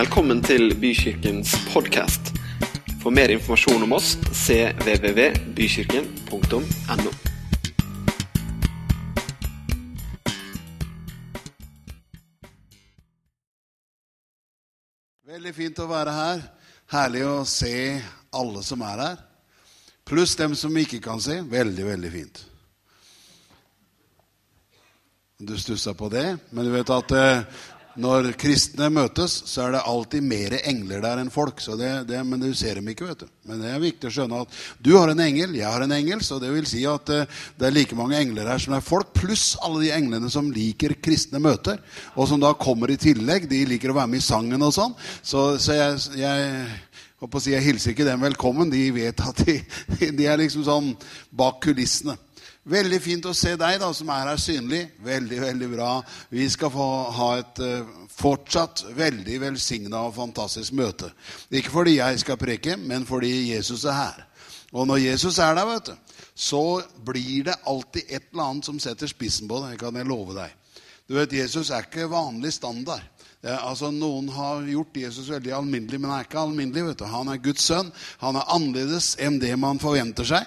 Velkommen til Bykirkens podkast. For mer informasjon om oss cvvvbykirken.no. Veldig fint å være her. Herlig å se alle som er her. Pluss dem som ikke kan se. Veldig, veldig fint. Du stussa på det, men du vet at eh, når kristne møtes, så er det alltid mer engler der enn folk. Det, det, men du ser dem ikke, vet du. Men det er viktig å skjønne at du har en engel, jeg har en engel. Så det vil si at eh, det er like mange engler her som det er folk, pluss alle de englene som liker kristne møter. Og som da kommer i tillegg. De liker å være med i sangen og sånn. Så, så jeg, jeg håper å si, jeg hilser ikke dem velkommen. De vet at de, de er liksom sånn bak kulissene. Veldig fint å se deg, da, som er her synlig. Veldig, veldig bra. Vi skal få ha et uh, fortsatt veldig velsigna og fantastisk møte. Ikke fordi jeg skal preke, men fordi Jesus er her. Og når Jesus er der, vet du, så blir det alltid et eller annet som setter spissen på det. kan jeg love deg. Du vet, Jesus er ikke vanlig standard. Ja, altså, Noen har gjort Jesus veldig alminnelig, men han er ikke alminnelig. vet du. Han er Guds sønn. Han er annerledes enn det man forventer seg.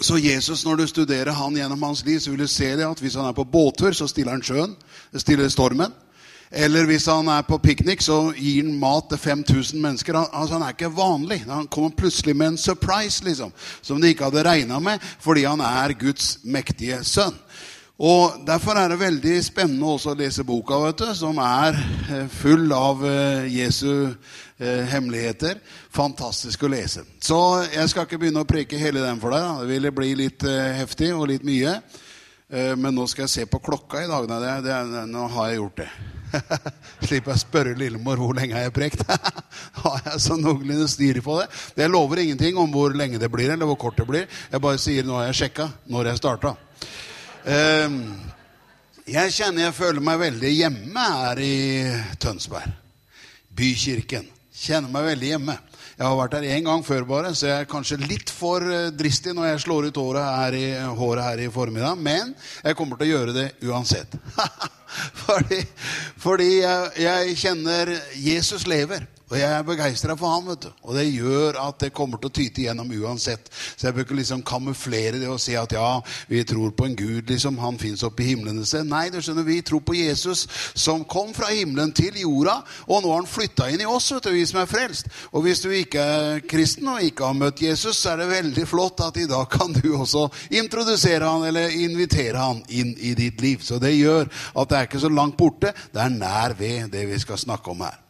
Så Jesus, når du studerer han gjennom hans liv, så vil du se det at hvis han er på båttur, så stiller han sjøen. Stiller stormen. Eller hvis han er på piknik, så gir han mat til 5000 mennesker. Altså, han er ikke vanlig. Han kommer plutselig med en surprise liksom, som de ikke hadde regna med, fordi han er Guds mektige sønn. Og Derfor er det veldig spennende også å lese boka, vet du, som er eh, full av eh, Jesu eh, hemmeligheter. Fantastisk å lese. Så jeg skal ikke begynne å preke hele den for deg. Da. Det ville bli litt heftig og litt mye. Men nå skal jeg se på klokka i dag. Nei, det, det, nå har jeg gjort det. Slipper jeg å spørre lillemor hvor lenge har jeg prekt. har jeg så noenlunde styr på det? Det lover ingenting om hvor lenge det blir, eller hvor kort det blir. Jeg bare sier nå har jeg sjekka når jeg starta. Ehm, jeg kjenner jeg føler meg veldig hjemme her i Tønsberg. Bykirken. Kjenner meg veldig hjemme. Jeg har vært her én gang før, bare, så jeg er kanskje litt for eh, dristig når jeg slår ut håret her i, håret her i formiddag. Men jeg kommer til å gjøre det uansett. fordi, fordi jeg, jeg kjenner Jesus lever. Og jeg er begeistra for ham, vet du. Og det gjør at det kommer til å tyte igjennom uansett. Så jeg bør ikke liksom kamuflere det og si at ja, vi tror på en Gud, liksom. Han fins oppe i himmelen. Nei, du skjønner, vi tror på Jesus som kom fra himmelen til jorda. Og nå har han flytta inn i oss, vet du, vi som er frelst. Og hvis du ikke er kristen og ikke har møtt Jesus, så er det veldig flott at i dag kan du også introdusere han eller invitere han inn i ditt liv. Så det gjør at det er ikke så langt borte. Det er nær ved det vi skal snakke om her.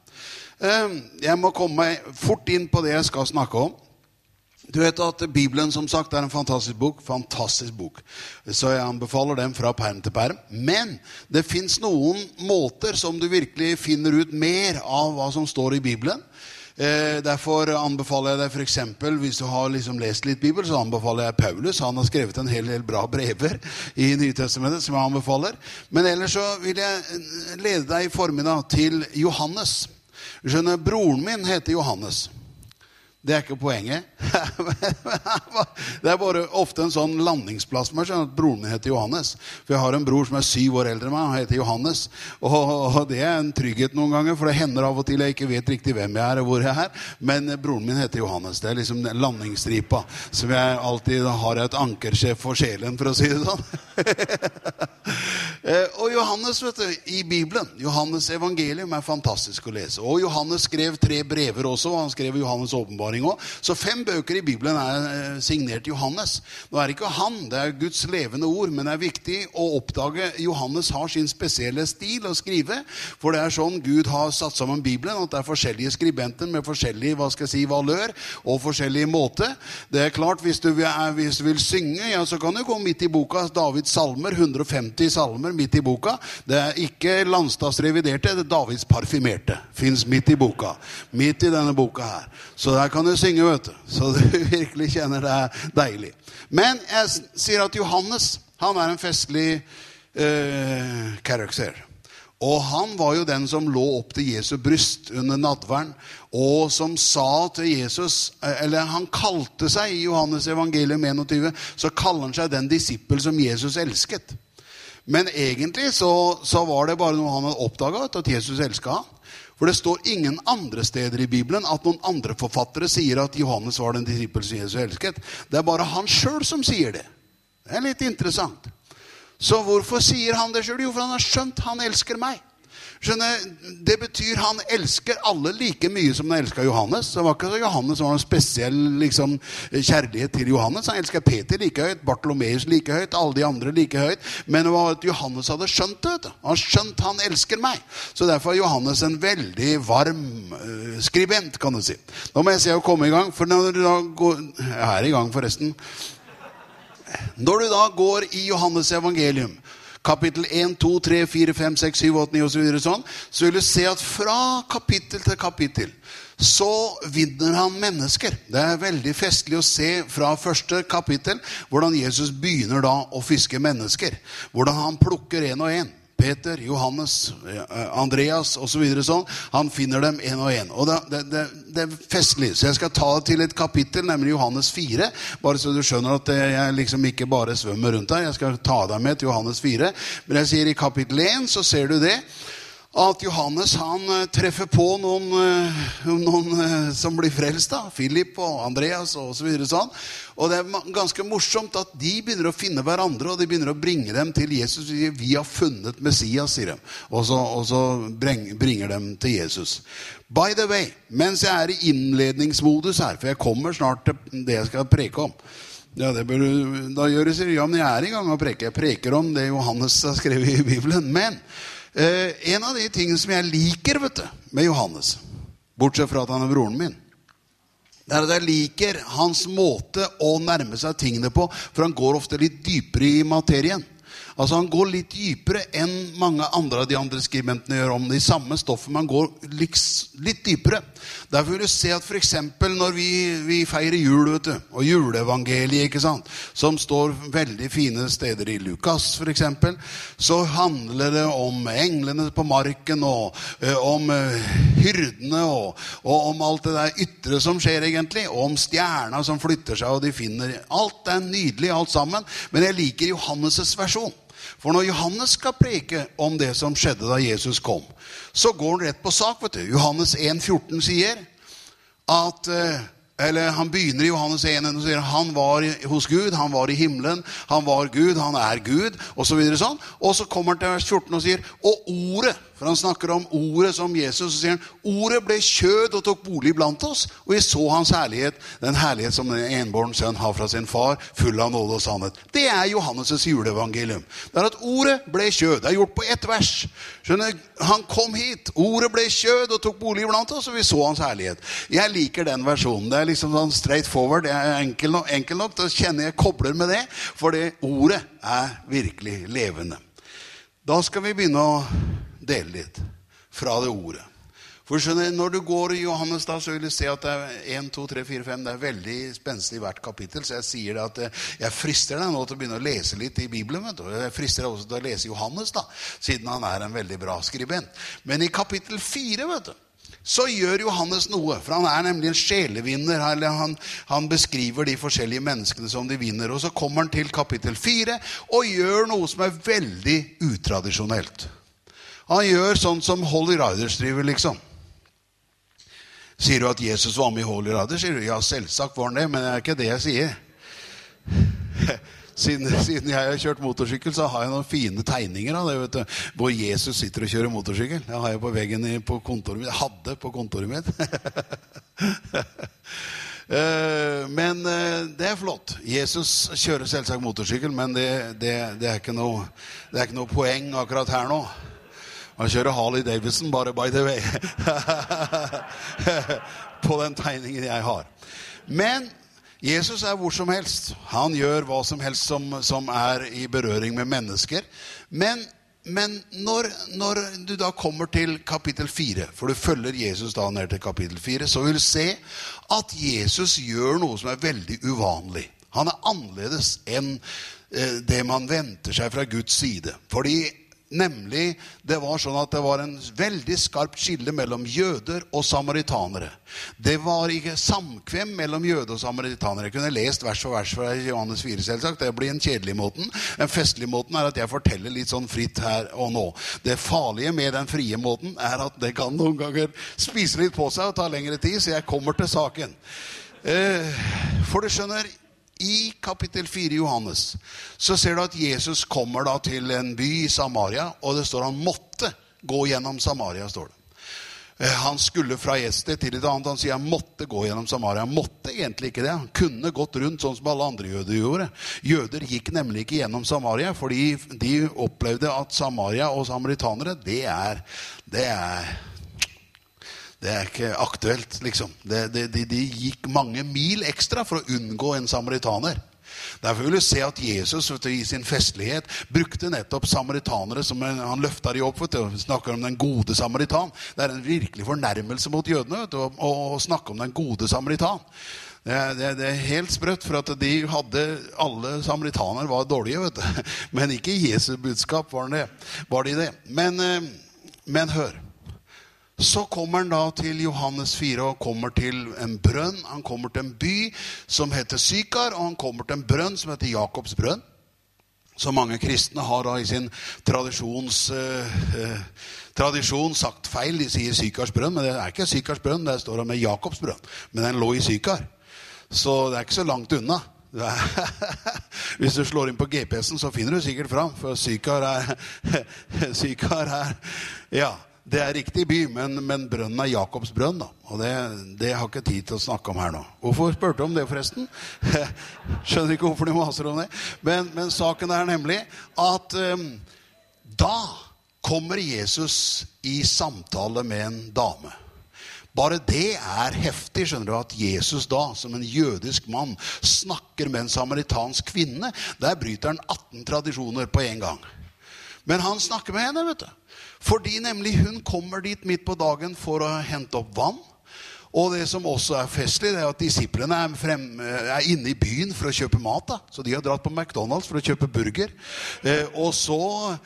Ehm, jeg må komme meg fort inn på det jeg skal snakke om. Du vet at Bibelen som sagt er en fantastisk bok. fantastisk bok. Så jeg anbefaler den fra perm til perm. Men det fins noen måter som du virkelig finner ut mer av hva som står i Bibelen. Eh, derfor anbefaler jeg deg f.eks. hvis du har liksom lest litt Bibel, så anbefaler jeg Paulus. Han har skrevet en hel del bra brever i Nytestamentet som jeg anbefaler. Men ellers så vil jeg lede deg i formiddag til Johannes. Skjønner, Broren min heter Johannes. Det er ikke poenget. det er bare ofte en sånn landingsplass for med at broren min heter Johannes. For jeg har en bror som er syv år eldre enn meg. Han heter Johannes. Og det er en trygghet noen ganger, for det hender av og til jeg ikke vet riktig hvem jeg er. og hvor jeg er. Men broren min heter Johannes. Det er liksom landingsstripa som jeg alltid har et ankersjef for sjelen, for å si det sånn. Eh, og Johannes, vet du, i Bibelen, Johannes evangelium er fantastisk å lese. Og Johannes skrev tre brever også. og Han skrev Johannes' åpenbaring òg. Så fem bøker i Bibelen er eh, signert Johannes. Nå er det ikke han, det er Guds levende ord, men det er viktig å oppdage Johannes har sin spesielle stil å skrive. For det er sånn Gud har satt sammen Bibelen, at det er forskjellige skribenter med forskjellig hva skal jeg si, valør og forskjellig måte. Det er klart, Hvis du vil, hvis du vil synge, ja, så kan du gå midt i boka Davids salmer, 150 salmer midt i boka. Det er ikke Landstads reviderte, det er Davids parfymerte. Fins midt i boka. Midt i denne boka her. Så der kan du synge, vet du. Så du virkelig kjenner det er deilig. Men jeg sier at Johannes han er en festlig eh, karakter. Og han var jo den som lå opp til Jesu bryst under nadveren, og som sa til Jesus Eller han kalte seg i Johannes evangelium 21, så kaller han seg den disippel som Jesus elsket. Men egentlig så, så var det bare noe han hadde oppdaga, at Jesus elska han. For det står ingen andre steder i Bibelen at noen andre forfattere sier at Johannes var den disippel som Jesus elsket. Det er bare han sjøl som sier det. Det er litt interessant. Så hvorfor sier han det sjøl? Jo, for han har skjønt han elsker meg. Skjønner, Det betyr han elsker alle like mye som han elska Johannes. Det var ikke så Johannes som var en spesiell liksom, kjærlighet til Johannes. Han elska Peter like høyt, Bartolomeus like høyt, alle de andre like høyt. Men det var at Johannes hadde skjønt det. Han skjønt han elsker meg. Så derfor er Johannes en veldig varm uh, skribent, kan du si. Nå må jeg se å komme i gang. For når du da går Jeg er i gang, forresten. Når du da går i Johannes evangelium kapittel 1, 2, 3, 4, 5, 6, 7, 8, 9 osv., så sånn, så vil du se at fra kapittel til kapittel så vinner han mennesker. Det er veldig festlig å se fra første kapittel hvordan Jesus begynner da å fiske mennesker. Hvordan han plukker en og en. Peter, Johannes, eh, Andreas osv. Så sånn. Han finner dem én og én. Og det, det, det, er festlig. Så jeg skal ta det til et kapittel, nemlig Johannes 4. Bare så du skjønner at jeg liksom ikke bare svømmer rundt her. Jeg skal ta deg med til Johannes 4. Men jeg sier i kapittel 1 så ser du det at Johannes han eh, treffer på noen, eh, noen eh, som blir frelst. da, Philip og Andreas og så videre sånn. Og det er ganske morsomt at de begynner å finne hverandre og de begynner å bringe dem til Jesus. Vi har funnet Messias, sier de. Og så, og så bringer dem til Jesus. By the way, mens jeg er i innledningsmodus her, for jeg kommer snart til det jeg skal preke om ja, det bør da gjøre, sier Ja, men jeg er i gang å preke. Jeg preker om det Johannes har skrevet i Bibelen. Men Eh, en av de tingene som jeg liker vet du, med Johannes, bortsett fra at han er broren min, det er at jeg liker hans måte å nærme seg tingene på, for han går ofte litt dypere i materien. Altså Han går litt dypere enn mange andre av de andre skribentene gjør om det i samme stoffet. Man går litt, dypere. Derfor vil du se at f.eks. når vi, vi, feirer jul, vet du, og juleevangeliet, ikke sant, som står veldig fine steder i Lukas f.eks., så handler det om englene på marken og ø, om ø, hyrdene og, og, om alt det der ytre som skjer, egentlig, og om stjerna som flytter seg, og de finner Alt er nydelig, alt sammen. Men jeg liker Johannes' versjon. For når Johannes skal preke om det som skjedde da Jesus kom, så går han rett på sak. vet du. Johannes 1, 14 sier at eh, eller Han begynner i Johannes 1 og sier han var hos Gud, han var i himmelen, han var Gud, han er Gud, osv. Så sånn. Og så kommer han til vers 14 og sier Og ordet For han snakker om ordet som Jesus. Og sier han Ordet ble kjød og tok bolig blant oss, og vi så hans herlighet, den herlighet som den enbårne sønn har fra sin far, full av nåde og sannhet. Det er Johannes' juleevangelium. Det er at ordet ble kjød. Det er gjort på ett vers. Skjønner, Han kom hit. Ordet ble kjød og tok bolig blant oss, og vi så hans herlighet. Jeg liker den versjonen. Det er liksom sånn straight forward. Det er enkel nok, enkel nok til å jeg kobler med det, for det ordet er virkelig levende. Da skal vi begynne å dele litt fra det ordet. For skjønner, Når du går i Johannes, da, så vil du se at det er 1, 2, 3, 4, 5, det er veldig spenstig hvert kapittel. Så jeg sier det at eh, jeg frister deg nå til å begynne å lese litt i Bibelen. vet du. Jeg frister deg også til å lese Johannes, da, siden han er en veldig bra skribent. Men i kapittel 4 vet du, så gjør Johannes noe. For han er nemlig en sjelevinner. eller han, han, beskriver de forskjellige menneskene som de vinner. Og så kommer han til kapittel 4 og gjør noe som er veldig utradisjonelt. Han gjør sånn som Holly Riders driver, liksom. Sier du at Jesus var med i Holy Riders? Sier du, Ja, selvsagt var han det, men det er ikke det jeg sier. Siden, siden, jeg har kjørt motorsykkel, så har jeg noen fine tegninger av det. vet du, Hvor Jesus sitter og kjører motorsykkel. Det har jeg på veggen på kontoret mitt. Jeg hadde på kontoret mitt. Eh, men eh, det er flott. Jesus kjører selvsagt motorsykkel, men det, det, det, er noe, det er ikke noe poeng akkurat her nå. Han kjører Harley Davidson, bare by the way. På den tegningen jeg har. Men Jesus er hvor som helst. Han gjør hva som helst som, som er i berøring med mennesker. Men, men når, når, du da kommer til kapittel 4, for du følger Jesus da ned til kapittel 4, så vil du se at Jesus gjør noe som er veldig uvanlig. Han er annerledes enn eh, det man venter seg fra Guds side. Fordi Nemlig, det var sånn at det var en veldig skarpt skille mellom jøder og samaritanere. Det var ikke samkvem mellom jøder og samaritanere. Jeg kunne lest vers for vers fra Johannes 4, selvsagt. Det blir en kjedelig måten. Den festlige måten er at jeg forteller litt sånn fritt her og nå. Det farlige med den frie måten er at det kan noen ganger spise litt på seg og ta lengre tid, så jeg kommer til saken. Eh, for du skjønner, i kapittel 4 i Johannes så ser du at Jesus kommer da til en by i Samaria, og det står han måtte gå gjennom Samaria. står det. Eh, Han skulle fra et sted til et annet. Han sier han måtte gå gjennom Samaria. Han måtte egentlig ikke det. Han kunne gått rundt sånn som alle andre jøder gjorde. Jøder gikk nemlig ikke gjennom Samaria, fordi de opplevde at Samaria og samaritanere, det er, det er det er ikke aktuelt, liksom. Det, de, de gikk mange mil ekstra for å unngå en samaritaner. Derfor vil du se at Jesus du, i sin festlighet brukte nettopp samaritanere som en, Han løfta de opp. vet du, Snakker om den gode samaritan. Det er en virkelig fornærmelse mot jødene vet du, å, å snakke om den gode samaritan. Det, er- det, det er helt sprøtt, for at de hadde Alle samaritanere var dårlige, vet du. Men ikke i Jesu budskap var, det, var de det. Men, eh, men hør. Så kommer han da til Johannes 4 og kommer til en brønn. Han kommer til en by som heter Sykar, og han kommer til en brønn som heter Jakobs brønn. Som mange kristne har da i sin tradisjons, eh, eh, tradisjon sagt feil. De sier Sykars brønn, men det er ikke Sykars brønn. Der står det med Jakobs brønn. Men den lå i Sykar. Så det er ikke så langt unna. Hvis du slår inn på GPS-en, så finner du sikkert fram. For Sykar er, Sykar er Ja, det er riktig by, men, men brønnen er Jakobs brønn. da. Og det, det har ikke tid til å snakke om her nå. Hvorfor spurte du om det, forresten? Skjønner ikke hvorfor du maser om det. Men, men saken er nemlig at um, da kommer Jesus i samtale med en dame. Bare det er heftig, skjønner du, at Jesus da, som en jødisk mann, snakker med en samaritansk kvinne. Der bryter han 18 tradisjoner på en gang. Men han snakker med henne, vet du. Fordi nemlig hun kommer dit midt på dagen for å hente opp vann. Og det som også er festlig, det er at disiplene er, frem, er inne i byen for å kjøpe mat. da. Så de har dratt på McDonald's for å kjøpe burger. Eh, og så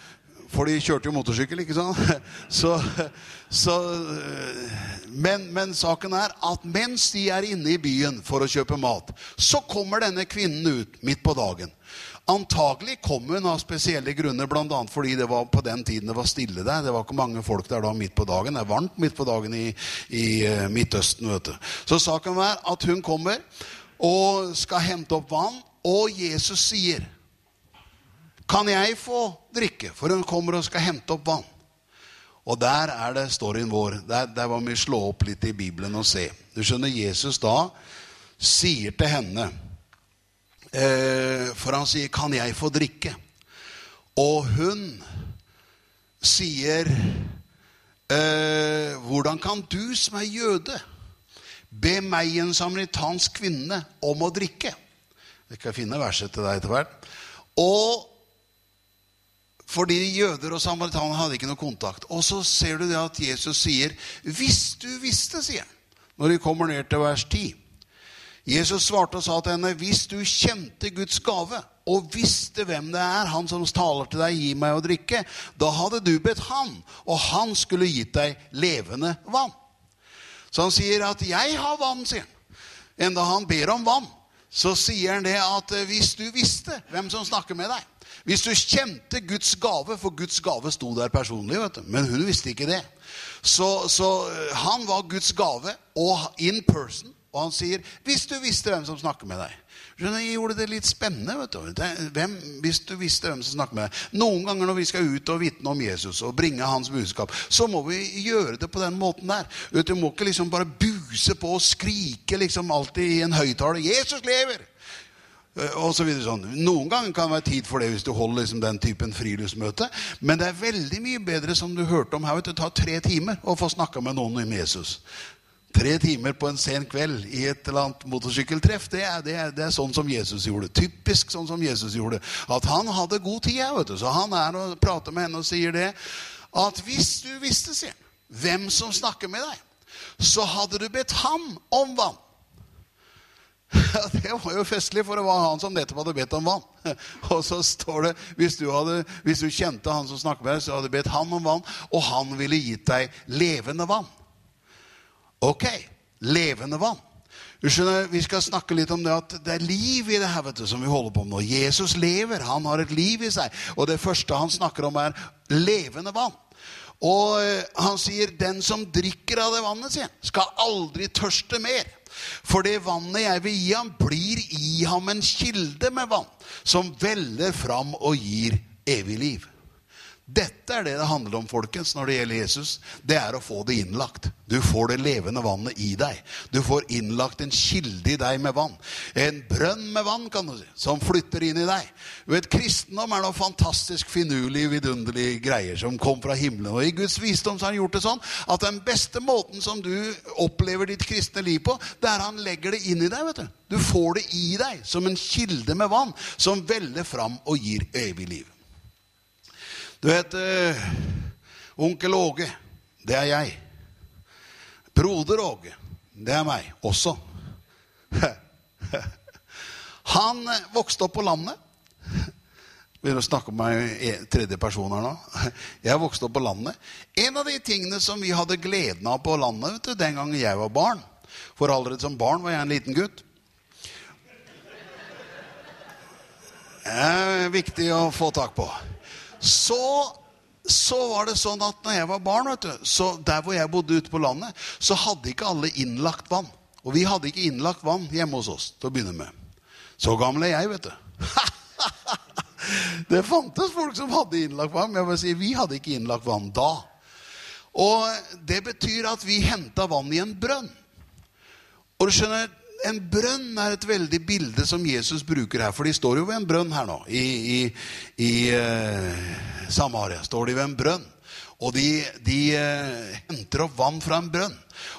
For de kjørte jo motorsykkel, ikke sant? Så, så men, men saken er at mens de er inne i byen for å kjøpe mat, så kommer denne kvinnen ut midt på dagen. Antagelig kom hun av spesielle grunner, bl.a. fordi det var på den tiden det var stille der. Det var ikke mange folk der da midt på dagen. Det er varmt midt på dagen i, i eh, Midtøsten. vet du. Så saken var at hun kommer og skal hente opp vann, og Jesus sier Kan jeg få drikke? For hun kommer og skal hente opp vann. Og der er det storyen vår. Der, der må vi slå opp litt i Bibelen og se. Du skjønner, Jesus da sier til henne For han sier, 'Kan jeg få drikke?' Og hun sier eh, 'Hvordan kan du som er jøde, be meg, en samaritansk kvinne, om å drikke?' Jeg skal finne verset til deg etter hvert. Og fordi jøder og samaritanere hadde ikke noe kontakt. Og så ser du det at Jesus sier 'Hvis du visste', sier han. Når de kommer ned til vers 10. Jesus svarte og sa til henne, 'Hvis du kjente Guds gave' og visste hvem det er, han som taler til deg, gi meg å drikke, da hadde du bedt han, og han skulle gitt deg levende vann. Så han sier at 'jeg har vann', sier han. Enda han ber om vann, så sier han det at hvis du visste hvem som snakker med deg Hvis du kjente Guds gave, for Guds gave sto der personlig, vet du, men hun visste ikke det. Så, så han var Guds gave, og in person. Og han sier 'hvis du visste hvem som snakker med deg'. Skjønner, Jeg gjorde det litt spennende. vet du. Hvem, hvis du visste hvem som snakker med deg. Noen ganger når vi skal ut og vitne om Jesus og bringe hans budskap, så må vi gjøre det på den måten der. Du må ikke liksom bare buse på og skrike liksom alltid i en høyttaler 'Jesus lever!' Eh, Og så sånn. Noen ganger kan det være tid for det hvis du holder liksom den typen friluftsmøte. Men det er veldig mye bedre, som du hørte om her, vet du, ta tre timer og få snakka med noen om Jesus. Tre timer på en sen kveld i et eller annet motorsykkeltreff, det er, det, er, det er sånn som Jesus gjorde. Typisk sånn som Jesus gjorde. At han hadde god tid vet du. Så han er og prater med henne og sier det. At hvis du visste, sier han, hvem som snakker med deg, så hadde du bedt ham om vann. Det var jo festlig, for det var han som nettopp hadde bedt om vann. Og så står det hvis du, hadde, hvis du kjente han som snakket med deg, så hadde du bedt han om vann, og han ville gitt deg levende vann. Ok, levende vann. Skjønner, Vi skal snakke litt om det at det er liv i det her vet du, som vi holder på med nå. Jesus lever. Han har et liv i seg. Og det første han snakker om, er levende vann. Og eh, han sier, 'Den som drikker av det vannet, sier, skal aldri tørste mer.' For det vannet jeg vil gi ham, blir i ham en kilde med vann, som veller fram og gir evig liv. Dette er det det handler om folkens, når det gjelder Jesus. Det er å få det innlagt. Du får det levende vannet i deg. Du får innlagt en kilde i deg med vann. En brønn med vann, kan du si, som flytter inn i deg. Du vet, Kristendom er noe fantastisk finurlig, vidunderlige greier som kom fra himmelen. Og i Guds visdom så har han gjort det sånn at den beste måten som du opplever ditt kristne liv på, det er han legger det inn i deg. vet Du Du får det i deg som en kilde med vann som veller fram og gir evig liv. Du vet eh, Onkel Åge, det er jeg. Broder Åge, det er meg også. Han eh, vokste opp på landet. Begynner å snakke om meg i tredje person her nå. Jeg vokste opp på landet. En av de tingene som vi hadde gleden av på landet vet du, den gangen jeg var barn For allerede som barn var jeg en liten gutt. Det er viktig å få tak på så, så var det sånn at når jeg var barn, vet du, så der hvor jeg bodde ute på landet, så hadde ikke alle innlagt vann. Og vi hadde ikke innlagt vann hjemme hos oss til å begynne med. Så gammel er jeg, vet du. det fantes folk som hadde innlagt vann, men jeg vil si, vi hadde ikke innlagt vann da. Og det betyr at vi henta vann i en brønn. Og du skjønner, en brønn er et veldig bilde som Jesus bruker her. For de står jo ved en brønn her nå. I, i, i eh, Samaria står de ved en brønn. Og de, de eh, henter opp vann fra en brønn.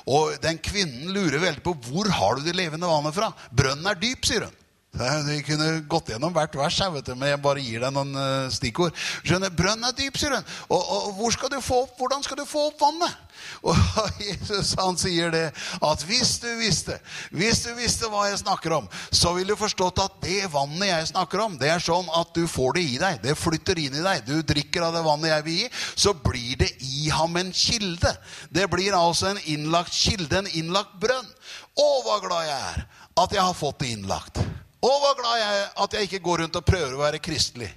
Og den kvinnen lurer veldig på hvor har du det levende vannet fra. Brønnen er dyp, sier hun. Vi kunne gått gjennom hvert vers, jeg vet men jeg bare gir deg noen uh, stikkord. Skjønner, Brønnen er dyp, sier hun. Og, og hvor skal du få opp, hvordan skal du få opp vannet? Og Jesus han sier det at hvis du visste hvis du visste hva jeg snakker om, så ville du forstått at det vannet jeg snakker om, det er sånn at du får det i deg. Det flytter inn i deg. Du drikker av det vannet jeg vil gi, så blir det i ham en kilde. Det blir altså en innlagt kilde, en innlagt brønn. Å, hva glad jeg er at jeg har fått det innlagt. Å, hva glad jeg er at jeg ikke går rundt og prøver å være kristelig.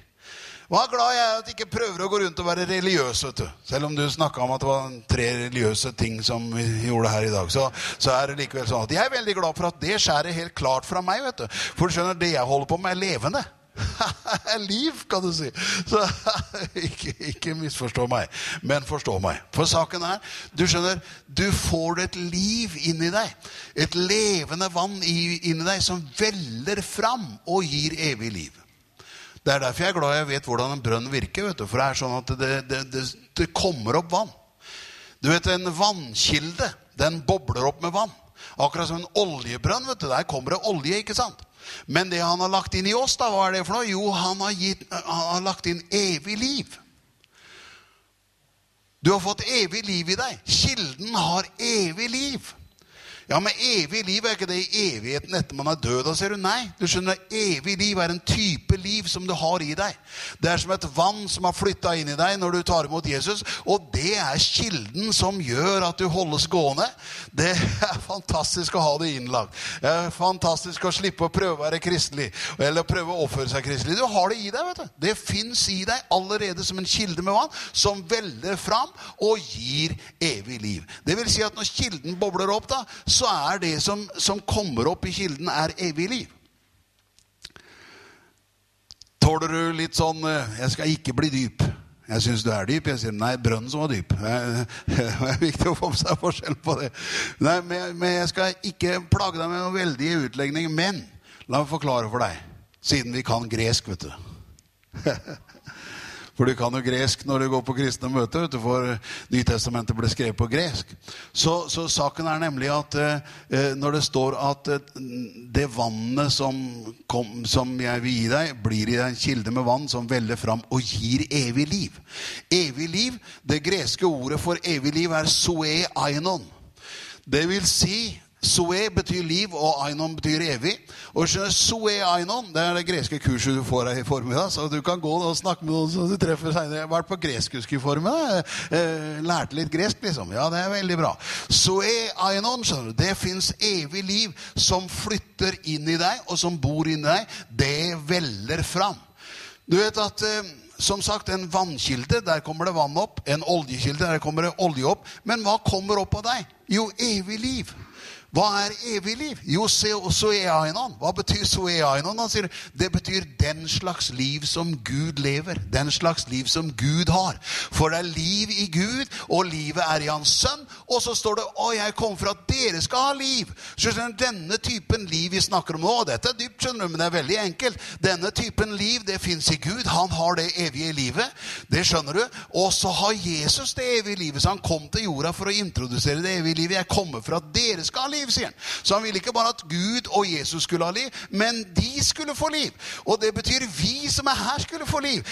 Hva glad jeg er at jeg ikke prøver å gå rundt og være religiøs. vet du. Selv om du snakka om at det var tre religiøse ting som vi gjorde her i dag, så, så, er det likevel sånn at jeg er veldig glad for at det skjærer helt klart fra meg. vet du. For du skjønner, det jeg holder på med, er levende. Liv, kan du si. Så ikke, ikke misforstå meg, men forstå meg. For saken er, du skjønner, du får et liv inni deg. Et levende vann inni deg som veller fram og gir evig liv. Det er derfor jeg er glad jeg vet hvordan en brønn virker. vet du, For det er sånn at det, det, det, det kommer opp vann. Du vet, En vannkilde den bobler opp med vann. Akkurat som en oljebrønn. vet du, Der kommer det olje. ikke sant? Men det han har lagt inn i oss, da, hva er det for noe? Jo, han har, gitt, han har lagt inn evig liv. Du har fått evig liv i deg. Kilden har evig liv. Ja, men evig liv er ikke det i evigheten etter man er død? Da sier du nei. Du skjønner, Evig liv er en type liv som du har i deg. Det er som et vann som har flytta inn i deg når du tar imot Jesus. Og det er kilden som gjør at du holdes gående. Det er fantastisk å ha det innlagt. Det er fantastisk å slippe å prøve å være kristelig eller prøve å oppføre seg kristelig. Du har det i deg. vet du. Det fins i deg allerede som en kilde med vann som veller fram og gir evig liv. Det vil si at når kilden bobler opp, da, så er det som, som kommer opp i kilden, er evig liv. Tåler du litt sånn eh, 'Jeg skal ikke bli dyp'. Jeg syns du er dyp. Jeg sier nei, brønnen som var dyp. Det er viktig å få med seg forskjell på det. Nei, men jeg skal ikke plage deg med noen veldige utlegninger. Men la meg forklare for deg, siden vi kan gresk, vet du. For du kan jo gresk når du går på kristne møter, for Nytestamentet ble skrevet på gresk. Så, så saken er nemlig at eh, når det står at eh, det vannet som, kom, som, jeg vil gi deg, blir i en kilde med vann som veller fram og gir evig liv. Evig liv, Det greske ordet for evig liv er soe ainon. Det vil si Zoe betyr liv, og ainon betyr evig. Og skjønner, Zoe ainon det er det greske kurset du får her i formiddag. Så du kan gå og snakke med noen som du treffer senere. Jeg har vært på greskhusk i formiddag. Eh, lærte litt gresk, liksom. Ja, det er veldig bra. Zoe ainon, skjønner du, det fins evig liv som flytter inn i deg, og som bor inni deg. Det veller fram. Du vet at eh, som sagt, en vannkilde, der kommer det vann opp. En oljekilde, der kommer det olje opp. Men hva kommer opp av deg? Jo, evig liv. Hva er evig liv? Jo, soeainon. Hva betyr soeainon? Han sier det betyr den slags liv som Gud lever. Den slags liv som Gud har. For det er liv i Gud, og livet er i Hans Sønn. Og så står det 'Å, jeg kom for at dere skal ha liv'. Så Denne typen liv vi snakker om nå, dette er dypt, skjønner du, men det er veldig enkelt. Denne typen liv, det fins i Gud. Han har det evige livet. Det skjønner du. Og så har Jesus det evige livet. Så han kom til jorda for å introdusere det evige livet. Jeg kommer for at dere skal ha liv liv, sier han. Så han ville ikke bare at Gud og Jesus skulle ha liv, men de skulle få liv. Og det betyr vi som er her, skulle få liv.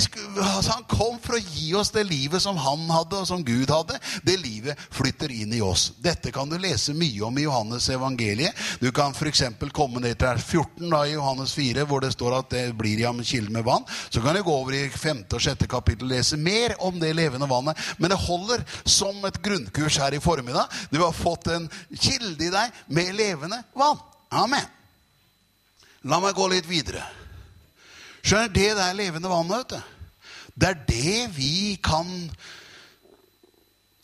Skulle, altså han kom for å gi oss det livet som han hadde, og som Gud hadde. Det livet flytter inn i oss. Dette kan du lese mye om i Johannes evangeliet. Du kan f.eks. komme ned til 14 da, i Johannes 4, hvor det står at det blir i ham kilde med vann. Så kan du gå over i 5. og 6. kapittel og lese mer om det levende vannet. Men det holder som et grunnkurs her i formiddag. Du har fått en kilde i deg med levende vann. Amen. La meg gå litt videre. Skjønner, Det der levende vannet, vet du, det er det vi kan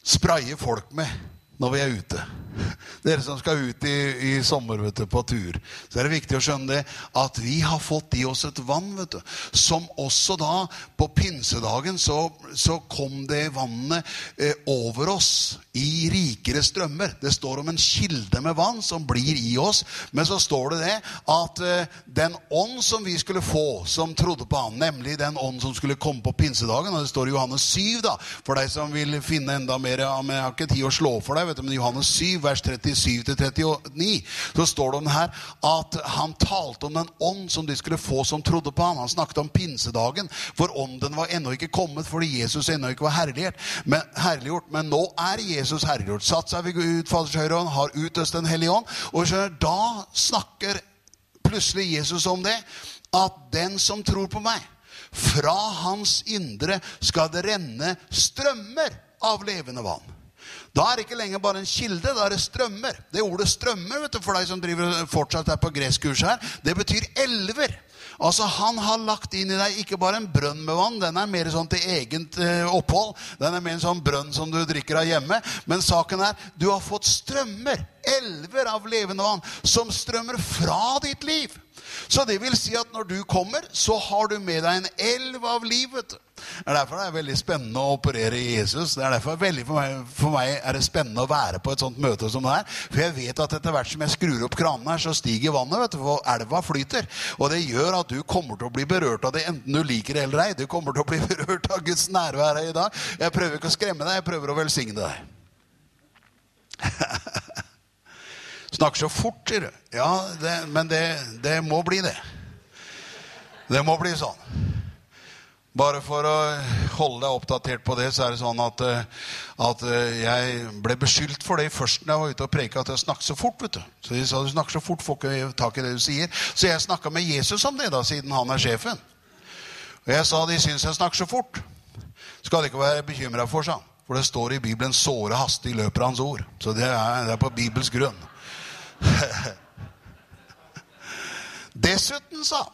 spraye folk med når vi er ute. Dere som skal ut i, i sommer du, på tur, så er det viktig å skjønne det at vi har fått i oss et vann vet du, som også da På pinsedagen så, så kom det vannet eh, over oss i rikere strømmer. Det står om en kilde med vann som blir i oss. Men så står det det at eh, den ånd som vi skulle få, som trodde på han, nemlig den ånd som skulle komme på pinsedagen, og det står i Johannes 7, da, for deg som vil finne enda mer Jeg har ikke tid å slå for deg, vet du, men Johannes 7 vers 37-39, så står det om her at han talte om den ånd som de skulle få som trodde på ham. Han snakket om pinsedagen, for ånden var ennå ikke kommet fordi Jesus ennå ikke var herliggjort. Men, herliggjort. men nå er Jesus herliggjort. Satt seg ved Gud Faders høyre hånd, har utøst Den hellige ånd. Og skjønner, da snakker plutselig Jesus om det, at den som tror på meg fra hans indre skal det renne strømmer av levende vann. Da er det ikke lenger bare en kilde, da er det strømmer. Det ordet 'strømmer' vet du, for deg som driver fortsatt er på greskurs her, det betyr elver. Altså Han har lagt inn i deg ikke bare en brønn med vann, den er mer sånn til eget eh, opphold. Den er mer en sånn brønn som du drikker av hjemme. Men saken er du har fått strømmer, elver av levende vann, som strømmer fra ditt liv. Så det vil si at når du kommer, så har du med deg en elv av livet. Det er derfor det er veldig spennende å operere i Jesus. Det er derfor veldig for meg, for meg er det spennende å være på et sånt møte som det her. For jeg vet at etter hvert som jeg skrur opp kranene her, så stiger vannet. vet du, For Elva flyter. Og det gjør at du kommer til å bli berørt av det, enten du liker det eller ei. Du kommer til å bli berørt av Guds nærvær her i dag. Jeg prøver ikke å skremme deg, jeg prøver å velsigne deg. Snakker så fort, sier du. Ja, det, men det, det må bli det. Det må bli sånn. Bare for å holde deg oppdatert på det, så er det sånn at, eh, at eh, jeg ble beskyldt for det først når jeg var ute og preka, at jeg snakket så fort. vet du. Så de sa du snakker så fort, får ikke tak i det du sier. Så jeg snakka med Jesus om det, da, siden han er sjefen. Og jeg sa de syns jeg snakker så fort. Skal de ikke være bekymra for, sa han. For det står i Bibelen 'såre hastig løper hans ord'. Så det er, det er på Bibels grunn. Dessuten, sa han,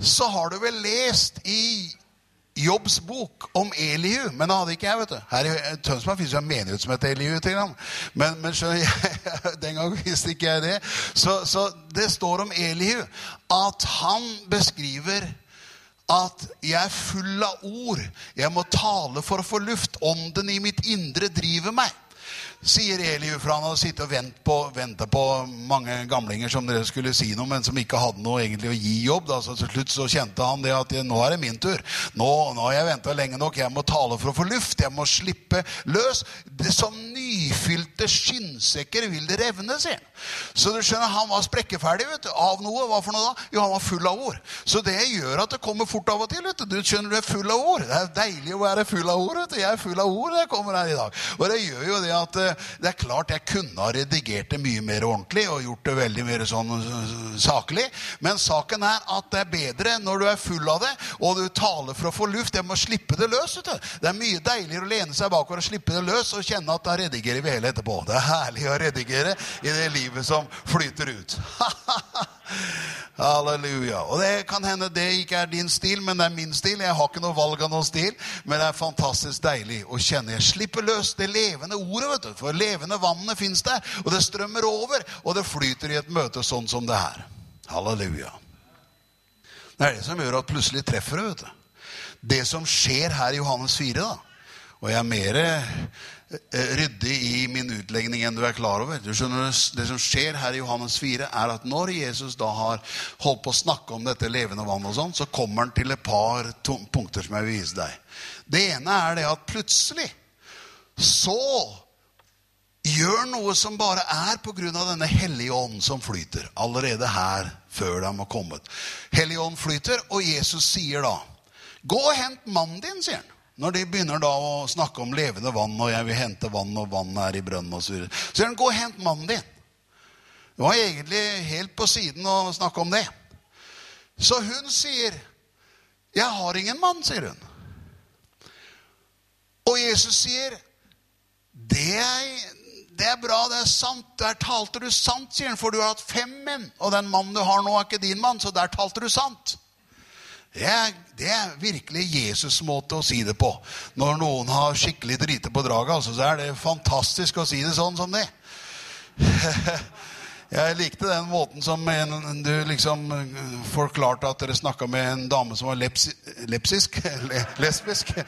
så har du vel lest i Jobbs bok om Elihu. Men det hadde ikke jeg. vet du. Her i Tønsberg fins jo en menighet som heter Elihu. til ham. Men, men jeg, den gang visste ikke jeg det. Så, så det står om Elihu at han beskriver at jeg er full av ord. Jeg må tale for å få luft. Ånden i mitt indre driver meg sier Eliu, for han hadde sittet og vent på, ventet på mange gamlinger som dere skulle si noe, men som ikke hadde noe egentlig å gi jobb. Da. Så til slutt så kjente han det at nå er det min tur. Nå, nå har jeg venta lenge nok. Jeg må tale for å få luft. Jeg må slippe løs. Det som nyfylte skinnsekker vil det revne, sier. Så du skjønner, han var sprekkeferdig vet du, av noe. Hva for noe da? Jo, han var full av ord. Så det gjør at det kommer fort av og til. vet Du Du skjønner, du er full av ord. Det er deilig å være full av ord. vet du. Jeg er full av ord når jeg kommer her i dag. Og det gjør jo det at eh, det er klart jeg kunne ha redigert det mye mer ordentlig og gjort det veldig mer sånn eh, saklig. Men saken er at det er bedre når du er full av det, og du taler for å få luft. Jeg må slippe det løs. Det er mye deiligere å lene seg bakover og slippe det løs og kjenne at da redigerer vi hele etterpå. Det er herlig å redigere i det livet som flyter ut. Halleluja. Og det kan hende det ikke er din stil, men det er min stil. Jeg har ikke noe valg av noen stil, men det er fantastisk deilig å kjenne. Jeg slipper løs det levende ordet, vet du. For levende vannet fins der, og det strømmer over, og det flyter i et møte sånn som det her. Halleluja. Det er det som gjør at plutselig treffer det, vet du. Det som skjer her i Johannes 4, da, og jeg er mer ryddig i min utlegning enn du er klar over. Du skjønner, Det som skjer her i Johannes 4, er at når Jesus da har holdt på å snakke om dette levende vann, og sånn, så kommer han til et par punkter som jeg vil vise deg. Det ene er det at plutselig så gjør noe som bare er pga. denne hellige ånd som flyter. Allerede her, før de har kommet. Hellige ånd flyter, og Jesus sier da Gå og hent mannen din, sier han. Når de begynner da å snakke om levende vann, og jeg vil hente vann, og vannet er i brønnen osv., så, videre, så sier han, gå og hent mannen din. Det var egentlig helt på siden å snakke om det. Så hun sier, 'Jeg har ingen mann', sier hun. Og Jesus sier, 'Det er, det er bra, det er sant. Der talte du sant', sier han, 'for du har hatt fem menn.' 'Og den mannen du har nå, er ikke din mann, så der talte du sant.' Det er, det er virkelig Jesus' måte å si det på. Når noen har skikkelig drite på draget, altså, så er det fantastisk å si det sånn som det. Jeg likte den måten som en, du liksom forklarte at dere snakka med en dame som var leps, lepsisk. lesbisk.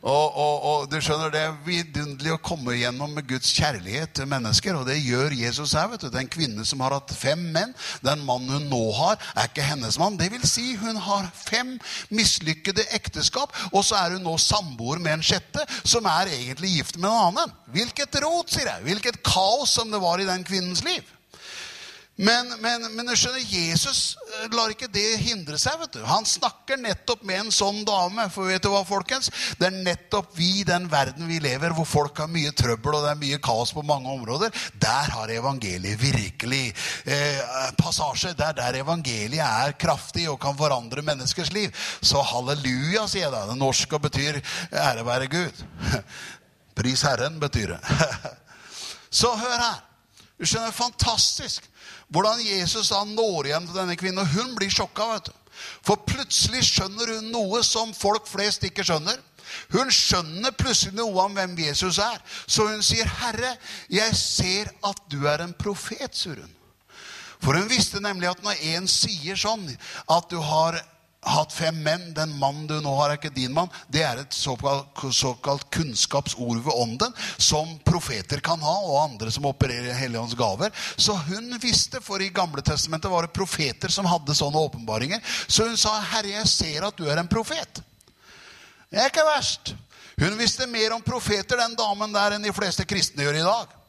Og, og, og, du skjønner, Det er vidunderlig å komme gjennom med Guds kjærlighet til mennesker. Og det gjør Jesus her. vet du. Den kvinne som har hatt fem menn, den mannen hun nå har, er ikke hennes mann. Det vil si, hun har fem mislykkede ekteskap, og så er hun nå samboer med en sjette, som er egentlig gift med en annen. Hvilket rot, sier jeg. Hvilket kaos som det var i den kvinnens liv. Men, men, men jeg skjønner, Jesus eh, lar ikke det hindre seg. vet du. Han snakker nettopp med en sånn dame. For vet du hva, folkens? Det er nettopp vi i den verden vi lever, hvor folk har mye trøbbel og det er mye kaos på mange områder. Der har evangeliet virkelig eh, passasje. Det er der evangeliet er kraftig og kan forandre menneskers liv. Så halleluja, sier jeg da. Det norske betyr ære være Gud. Pris Herren betyr det. Så hør her. Du skjønner, fantastisk hvordan Jesus da når hjem til denne kvinnen. Og hun blir sjokka. vet du. For plutselig skjønner hun noe som folk flest ikke skjønner. Hun skjønner plutselig noe om hvem Jesus er. Så hun sier, 'Herre, jeg ser at du er en profet', sier hun. For hun visste nemlig at når en sier sånn, at du har hatt fem menn. Den mannen du nå har, er ikke din mann. Det er et såkalt, såkalt kunnskapsord ved ånden som profeter kan ha, og andre som opererer Helligåndens gaver. Så hun visste, for i Gamle testamentet var det profeter som hadde sånne åpenbaringer. Så hun sa, 'Herre, jeg ser at du er en profet'. Det er ikke verst. Hun visste mer om profeter, den damen der, enn de fleste kristne gjør i dag.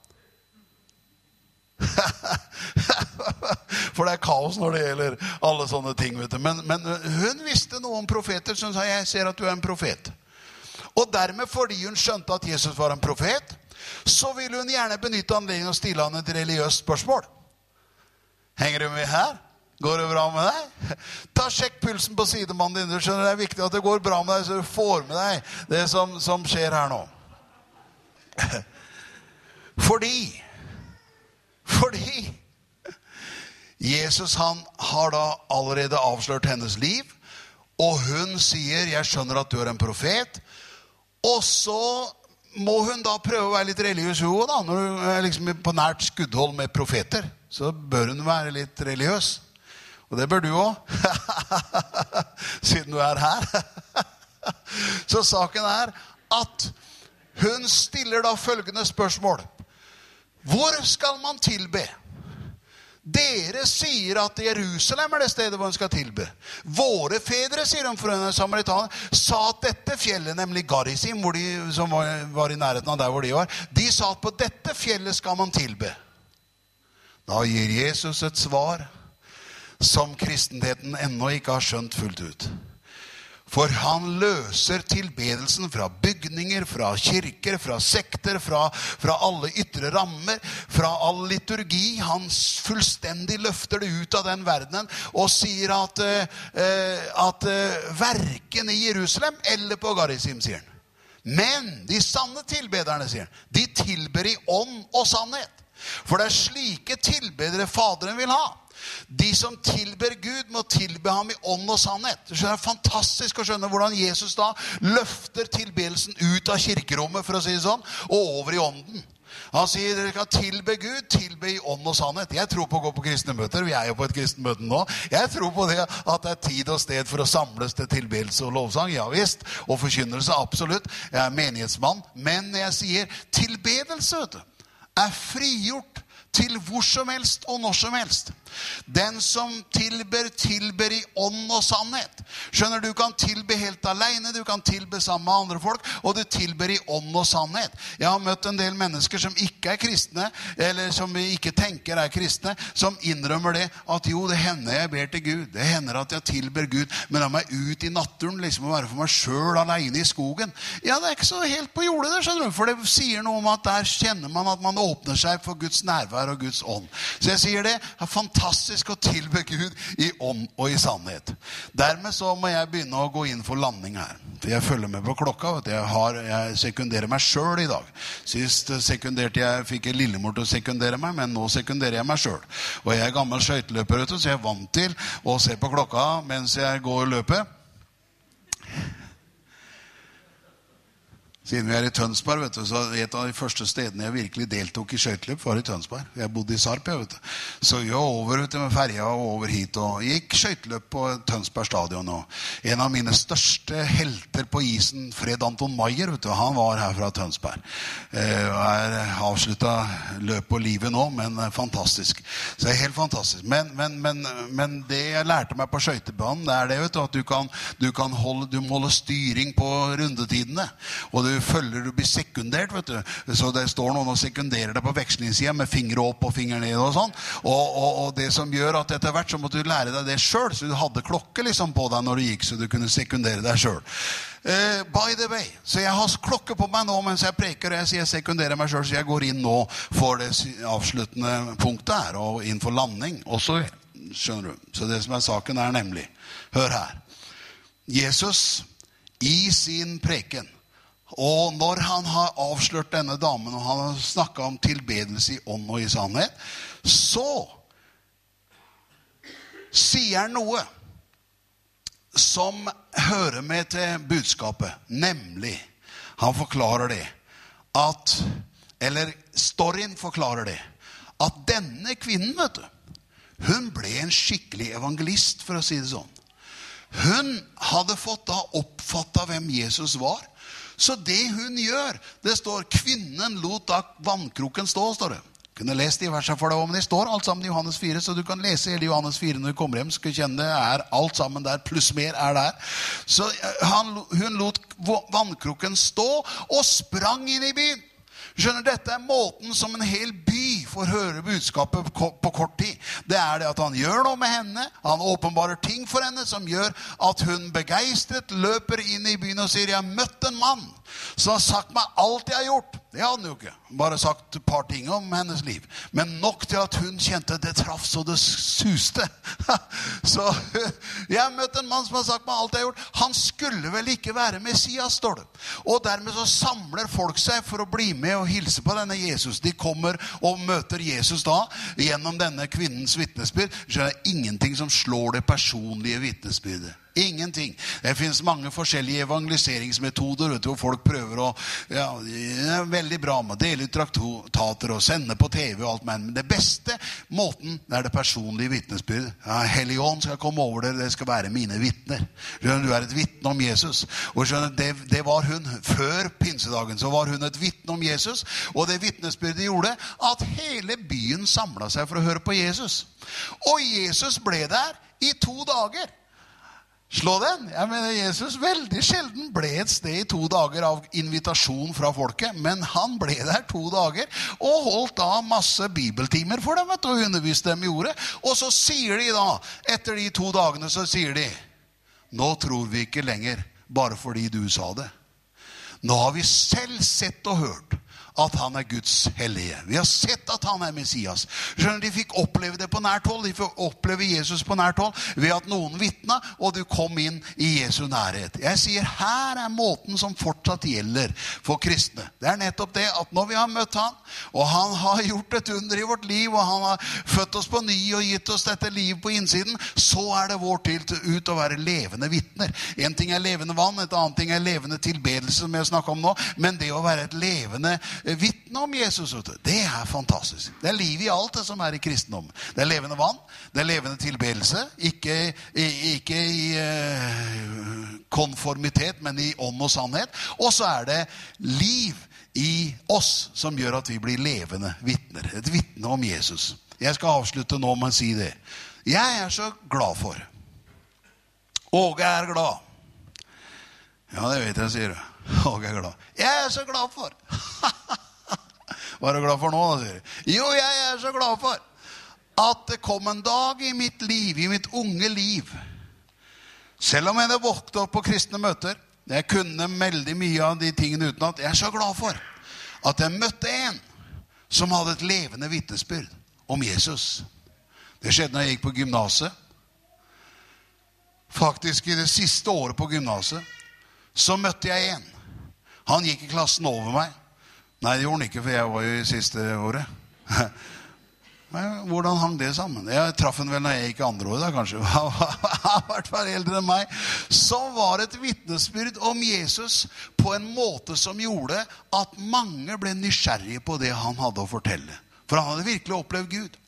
For det er kaos når det gjelder alle sånne ting. vet Men, men, hun visste noe om profeter, så hun sa 'Jeg ser at du er en profet'. Og dermed, fordi hun skjønte at Jesus var en profet, så ville hun gjerne benytte anledningen å stille han et religiøst spørsmål. Henger du med her? Går det bra med deg? Ta Sjekk pulsen på sidemannen din. Du skjønner Det er viktig at det går bra med deg, så du får med deg det som, som skjer her nå. Fordi fordi Jesus han har da allerede avslørt hennes liv. Og hun sier, 'Jeg skjønner at du er en profet'. Og så må hun da prøve å være litt religiøs, hun da. Når hun er liksom på nært skuddhold med profeter, så bør hun være litt religiøs. Og det bør du òg, siden du er her. så saken er at hun stiller da følgende spørsmål. Hvor skal man tilbe? Dere sier at Jerusalem er det stedet hvor en skal tilbe. Våre fedre, sier de fra samaritanerne, samaritaner, sa at dette fjellet, nemlig Garisim, de, som var, var i nærheten av der hvor de var, de sa at på dette fjellet skal man tilbe. Da gir Jesus et svar som kristenheten ennå ikke har skjønt fullt ut. For han løser tilbedelsen fra bygninger, fra kirker, fra sekter, fra, fra, alle ytre rammer, fra all liturgi. Han fullstendig løfter det ut av den verdenen og sier at, uh, at uh, verken i Jerusalem eller på Garisim, sier han. Men de sanne tilbederne, sier han, de tilber i ånd og sannhet. For det er slike tilbedere Faderen vil ha. De som tilber Gud, må tilbe ham i ånd og sannhet. Det er fantastisk å skjønne hvordan Jesus da løfter tilbedelsen ut av kirkerommet for å si det sånn, og over i ånden. Han sier dere kan tilbe Gud, tilbe i ånd og sannhet. Jeg tror på å gå på kristne møter. Vi er jo på et kristent møte nå. Jeg tror på det at det er tid og sted for å samles til tilbedelse og lovsang. Ja visst. Og forkynnelse. Absolutt. Jeg er menighetsmann. Men jeg sier tilbedelse, vet du, er frigjort til hvor som helst og når som helst. Den som tilber, tilber i ånd og sannhet. Skjønner Du kan tilbe helt aleine, du kan tilbe sammen med andre folk, og du tilber i ånd og sannhet. Jeg har møtt en del mennesker som ikke er kristne, eller som vi ikke tenker er kristne, som innrømmer det at jo, det hender jeg ber til Gud. Det hender at jeg tilber Gud, men la meg ut i naturen liksom å være for meg sjøl aleine i skogen. Ja, det er ikke så helt på jordet, det, skjønner du, for det sier noe om at der kjenner man at man åpner seg for Guds nærvær og Guds ånd. Så jeg sier det er fantastisk å tilbe Gud i ånd og i sannhet. Dermed så må jeg begynne å gå inn for landing her. For jeg følger med på klokka. vet du. Jeg, har, jeg sekunderer meg sjøl i dag. Sist sekunderte jeg, fikk jeg lillemor til å sekundere meg, men nå sekunderer jeg meg sjøl. Og jeg er gammel skøyteløper, så jeg er vant til å se på klokka mens jeg går løpet. Siden vi er i Tønsberg, vet du, så et av de første stedene jeg virkelig deltok i skøyteløp, var i Tønsberg. Jeg bodde i Sarp. Jeg, vet du. Så vi var over vet du, med ferja og over hit og gikk skøyteløp på Tønsberg stadion. Og en av mine største helter på isen, Fred Anton Maier, vet du, han var her fra Tønsberg. Eh, og er avslutta løpet og livet nå, men fantastisk. Så det er helt fantastisk. Men, men, men, men det jeg lærte meg på skøytebanen, det er det vet du, at du kan, du kan holde, du må holde styring på rundetidene. og du følger, du blir sekundert. vet du. Så det står noen og sekunderer deg på vekslingssida med fingre opp og fingre ned. Og sånn. Og, og, og, det som gjør at etter hvert så måtte du lære deg det sjøl, så du hadde klokke liksom på deg når du gikk, så du kunne sekundere deg sjøl. Uh, by the way, Så jeg har klokke på meg nå mens jeg preker. og Jeg sier sekunderer meg sjøl, så jeg går inn nå for det avsluttende punktet her, og inn for landing. Også, skjønner du. Så det som er saken, er nemlig Hør her. Jesus i sin preken og når han har avslørt denne damen, og han har snakka om tilbedelse i ånd og i sannhet, så sier han noe som hører med til budskapet. Nemlig Han forklarer det at Eller storyen forklarer det. At denne kvinnen, vet du, hun ble en skikkelig evangelist, for å si det sånn. Hun hadde fått da oppfatta hvem Jesus var. Så det hun gjør Det står 'Kvinnen lot da vannkroken stå'. står det. Kunne lest de versene for deg men de står alt sammen i Johannes 4. Så du kan lese hele Johannes 4 når du kommer hjem. skal kjenne det er Alt sammen der, pluss mer er der. Så eh, han, hun lot vannkroken stå og sprang inn i byen. Skjønner, Dette er måten som en hel by får høre budskapet på kort tid. Det er det at han gjør noe med henne. Han åpenbarer ting for henne som gjør at hun begeistret løper inn i byen og sier 'Jeg har møtt en mann som har sagt meg alt jeg har gjort'. Det hadde han jo ikke. Bare sagt et par ting om hennes liv. Men nok til at hun kjente det traff så det suste. Så jeg har møtt en mann som har sagt meg alt jeg har gjort. Han skulle vel ikke være Messias, står det. Og dermed så samler folk seg for å bli med og hilse på denne Jesus. De kommer og møter Jesus da gjennom denne kvinnens vitnesbyrd. Så det er ingenting som slår det personlige vitnesbyrdet. Ingenting. Det fins mange forskjellige evangeliseringsmetoder vet du, hvor folk prøver å ja, Det er veldig bra med å dele ut traktater og sende på TV og alt, men det beste måten er det personlige vitnesbyrd. Ja, Helligånd skal komme over dere, det skal være mine vitner. Du er et vitne om Jesus. Og skjønner, det, det var hun. Før pinsedagen så var hun et vitne om Jesus, og det vitnesbyrdet gjorde at hele byen samla seg for å høre på Jesus. Og Jesus ble der i to dager. Slå den! Jeg mener, Jesus veldig sjelden ble et sted i to dager av invitasjon fra folket. Men han ble der to dager og holdt da masse bibeltimer for dem. vet du, og underviste dem i ordet. Og så sier de da, etter de to dagene, så sier de Nå tror vi ikke lenger bare fordi du sa det. Nå har vi selv sett og hørt at han er Guds hellige. Vi har sett at han er Messias. Skjønner De fikk oppleve det på nært hold. De fikk oppleve Jesus på nært hold ved at noen vitna, og du kom inn i Jesu nærhet. Jeg sier her er måten som fortsatt gjelder for kristne. Det er nettopp det at når vi har møtt han, og han har gjort et under i vårt liv, og han har født oss på ny og gitt oss dette livet på innsiden, så er det vår til ut å være levende vitner. En ting er levende vann, et annet ting er levende tilbedelse, som jeg snakker om nå, men det å være et levende vitne om Jesus. Det er fantastisk. Det er liv i alt det som er i kristendom. Det er levende vann, det er levende tilbedelse. Ikke, ikke i uh, konformitet, men i ånd og sannhet. Og så er det liv i oss som gjør at vi blir levende vitner. Et vitne om Jesus. Jeg skal avslutte nå med å si det. Jeg er så glad for Åge er glad. Ja, det vet jeg, sier du. Åge er glad. Jeg er så glad for Hva er du glad for nå, da, sier du. Jo, jeg er så glad for at det kom en dag i mitt liv, i mitt unge liv Selv om jeg hadde våknet opp på kristne møter, jeg kunne veldig mye av de tingene utenat, jeg er så glad for at jeg møtte en som hadde et levende vitnesbyrd om Jesus. Det skjedde når jeg gikk på gymnaset. Faktisk i det siste året på gymnaset så møtte jeg en. Han gikk i klassen over meg. Nei, det gjorde han ikke, for jeg var jo i siste året. Men hvordan hang det sammen? Jeg traff han vel når jeg gikk andre året, da, kanskje. I hvert fall eldre enn meg. Som var et vitnesbyrd om Jesus på en måte som gjorde at mange ble nysgjerrige på det han hadde å fortelle. For han hadde virkelig opplevd Gud.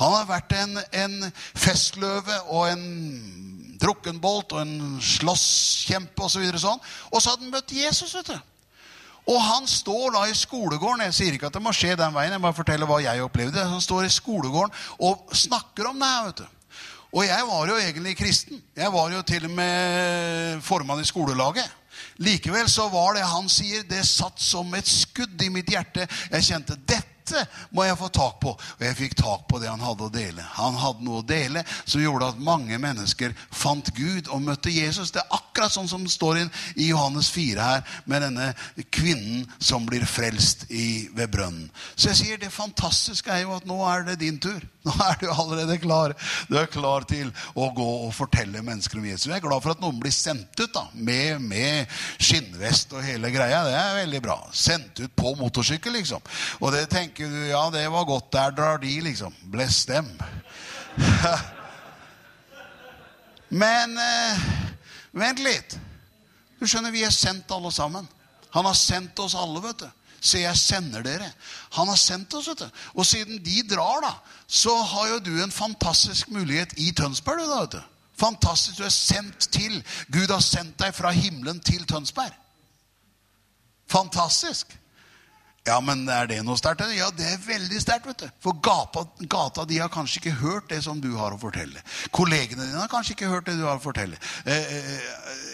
Han hadde vært en, en festløve og en drukkenbolt og en slåsskjempe osv. Og, så sånn. og så hadde han møtt Jesus. vet du. Og han står da i skolegården. Jeg sier ikke at det må skje den veien. jeg bare forteller hva jeg opplevde. Han står i skolegården og snakker om det her. vet du. Og jeg var jo egentlig kristen. Jeg var jo til og med formann i skolelaget. Likevel så var det han sier, det satt som et skudd i mitt hjerte. Jeg kjente dette dette må jeg få tak på. Og jeg fikk tak på det han hadde å dele. Han hadde noe å dele som gjorde at mange mennesker fant Gud og møtte Jesus. Det er akkurat sånn som står i Johannes 4 her, med denne kvinnen som blir frelst i, ved brønnen. Så jeg sier det fantastiske er jo at nå er det din tur. Nå er du allerede klar. Du er klar til å gå og fortelle mennesker om Jesus. Jeg er glad for at noen blir sendt ut da, med, med skinnvest og hele greia. Det er veldig bra. Sendt ut på motorsykkel, liksom. Og det tenker du ja, det var godt. Der drar de, liksom. Bless dem. Men eh, vent litt. Du skjønner, vi er sendt alle sammen. Han har sendt oss alle, vet du. Se, jeg sender dere. Han har sendt oss. vet du. Og siden de drar, da, så har jo du en fantastisk mulighet i Tønsberg. du da, vet du. Fantastisk. Du er sendt til. Gud har sendt deg fra himmelen til Tønsberg. Fantastisk. Ja, men er det noe sterkt? Ja, det er veldig sterkt. vet du. For gata, gata de har kanskje ikke hørt det som du har å fortelle. Kollegene dine har kanskje ikke hørt det du har å fortelle. Eh, eh,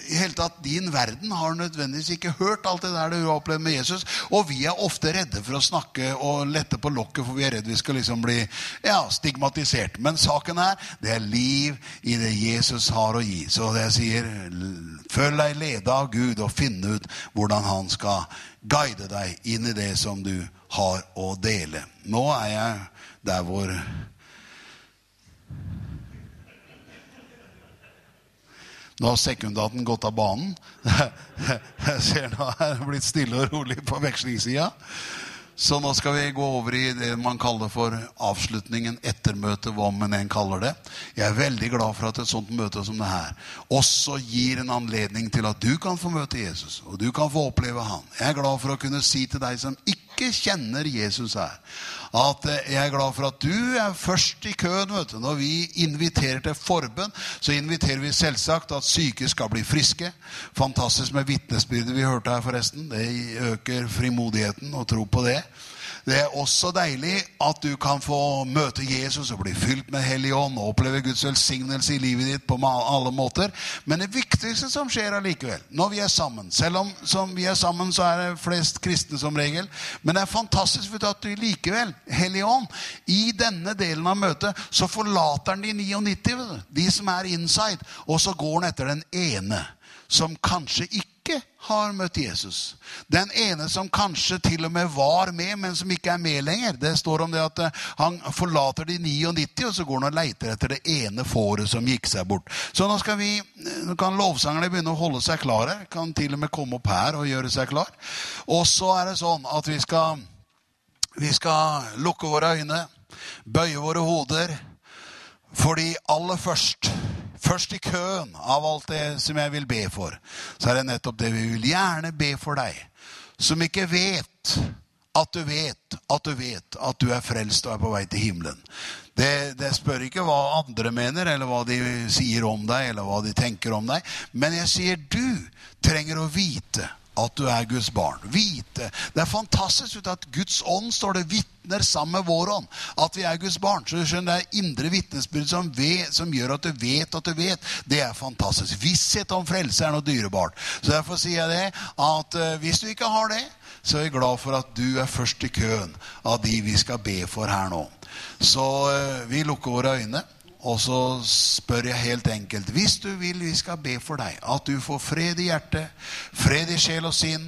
i hele tatt, Din verden har nødvendigvis ikke hørt alt det der du har opplevd med Jesus. Og vi er ofte redde for å snakke og lette på lokket, for vi er redde vi skal liksom bli ja, stigmatisert. Men saken er det er liv i det Jesus har å gi. Så det jeg sier, følg deg leda av Gud og finn ut hvordan han skal guide deg inn i det som du har å dele. Nå er jeg der hvor Nå har sekundaten gått av banen. Jeg ser nå er det blitt stille og rolig på vekslingssida. Så nå skal vi gå over i det man kaller for avslutningen, ettermøtet, hva man enn kaller det. Jeg er veldig glad for at et sånt møte som det her også gir en anledning til at du kan få møte Jesus, og du kan få oppleve han. Jeg er glad for å kunne si til deg som ikke kjenner Jesus her, at jeg er glad for at du er først i køen. vet du. Når vi inviterer til forbønn, så inviterer vi selvsagt at syke skal bli friske. Fantastisk med vitnesbyrdet vi hørte her, forresten. Det øker frimodigheten å tro på det. Det er også deilig at du kan få møte Jesus og bli fylt med Hellig Ånd og oppleve Guds velsignelse i livet ditt på alle måter. Men det viktigste som skjer allikevel, når vi er sammen Selv om som vi er sammen, så er det flest kristne som regel. Men det er fantastisk for at du likevel, Hellig Ånd, i denne delen av møtet, så forlater han de 99, de som er inside, og så går han etter den ene som kanskje ikke har møtt Jesus. Den ene som kanskje til og med var med, men som ikke er med lenger. Det står om det at eh, han forlater de 99, og så går han og leiter etter det ene fåret som gikk seg bort. Så nå, vi, nå kan lovsangerne begynne å holde seg klare. Kan til og med komme opp her og gjøre seg klar. Og så er det sånn at vi skal, vi skal lukke våre øyne, bøye våre hoder, fordi aller først først i køen av alt det som jeg vil be for, så er det nettopp det vi vil gjerne be for deg, som ikke vet at du vet at du vet at du er frelst og er på vei til himmelen. Det, det, spør ikke hva andre mener, eller hva de sier om deg, eller hva de tenker om deg. Men jeg sier du trenger å vite at du er Guds barn. Vite. Det er fantastisk at Guds ånd står det vitner sammen med vår ånd. At vi er Guds barn. Så du skjønner, Det er indre vitnesbyrd som, som, gjør at du vet at du vet. Det er fantastisk. Visshet om frelse er noe dyrebart. Så derfor sier jeg det at uh, hvis du ikke har det, så er jeg glad for at du er først i køen av de vi skal be for her nå. Så uh, vi lukker våre øyne. Og så spør jeg helt enkelt Hvis du vil vi skal be for deg, at du får fred i hjertet, fred i sjel og sinn,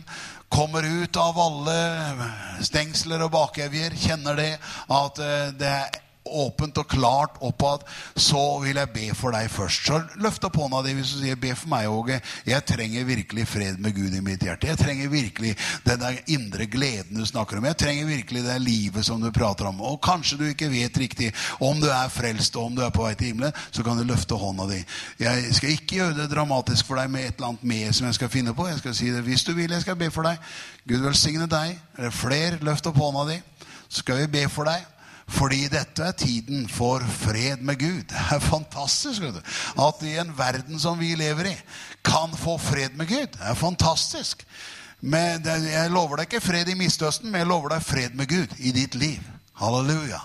kommer ut av alle stengsler og bakevjer, kjenner det at eh, det er åpent og klart oppad, så vil jeg be for deg først. Så løft opp hånda di hvis du sier 'be for meg, Åge'. Jeg trenger virkelig fred med Gud i mitt hjerte. Jeg trenger virkelig den der indre gleden du snakker om. Jeg trenger virkelig det livet som du prater om. Og kanskje du ikke vet riktig om du er frelst og om du er på vei til himmelen, så kan du løfte hånda di. Jeg skal ikke gjøre det dramatisk for deg med et eller annet med som jeg skal finne på. Jeg skal si det hvis du vil. Jeg skal be for deg. Gud velsigne deg. Er det flere? Løft opp hånda di. Så skal vi be for deg. Fordi dette er tiden for fred med Gud. Det er fantastisk at i en verden som vi lever i, kan få fred med Gud. Det er fantastisk. Men jeg lover deg ikke fred i Midtøsten, men jeg lover deg fred med Gud i ditt liv. Halleluja.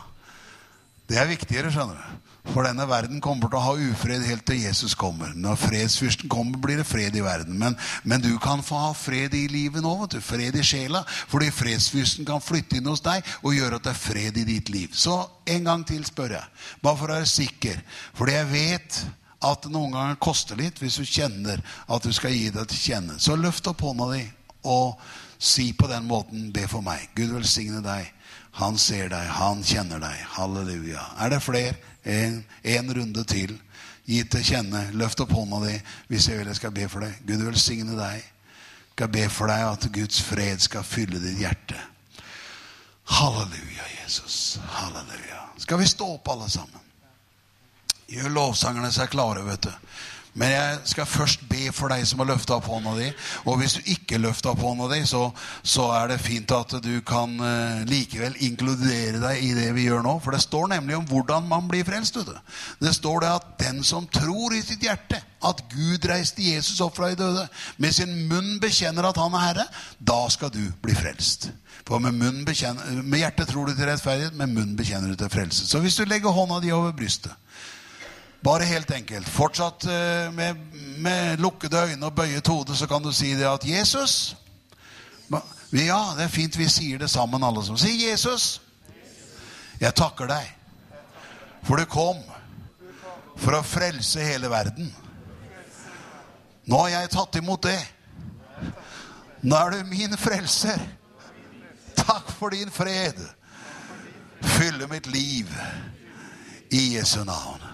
Det er viktigere, skjønner du. For denne verden kommer til å ha ufred helt til Jesus kommer. Når fredsfyrsten kommer, blir det fred i verden. Men, men du kan få ha fred i livet nå. du, Fred i sjela. Fordi fredsfyrsten kan flytte inn hos deg og gjøre at det er fred i ditt liv. Så en gang til spør jeg. Bare for å være sikker. Fordi jeg vet at det noen ganger koster litt hvis du kjenner at du skal gi deg til kjenne. Så løft opp hånda di og si på den måten be for meg. Gud velsigne deg. Han ser deg, han kjenner deg. Halleluja. Er det flere? En, runde til. Gi til kjenne. Løft opp hånda di hvis jeg vil jeg skal be for deg. Gud velsigne deg. Jeg skal be for deg at Guds fred skal fylle ditt hjerte. Halleluja, Jesus. Halleluja. Skal vi stå opp, alle sammen? Gjør lovsangerne seg klare, vet du. Men jeg skal først be for deg som har løfta opp hånda di. Og hvis du ikke løfta opp hånda di, så, så, er det fint at du kan uh, likevel inkludere deg i det vi gjør nå. For det står nemlig om hvordan man blir frelst. Vet du. Det står det at den som tror i sitt hjerte at Gud reiste Jesus opp fra de døde, med sin munn bekjenner at han er Herre, da skal du bli frelst. For med, med hjertet tror du til rettferdighet, med munn bekjenner du til frelse. Så hvis du legger hånda di over brystet bare helt enkelt. Fortsatt eh, med, med lukkede øyne og bøyet hode, så kan du si det at Jesus Ja, det er fint vi sier det sammen, alle som sier Jesus. Jeg takker deg, for du kom for å frelse hele verden. Nå har jeg tatt imot det. Nå er du min frelser. Takk for din fred. Fylle mitt liv i Jesu navn.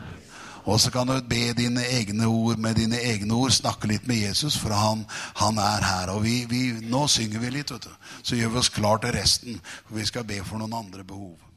Og så kan du be dine egne ord med dine egne ord. Snakke litt med Jesus, for han, han er her. Og vi, vi, nå synger vi litt, vet du. Så gjør vi oss klar til resten. For vi skal be for noen andre behov.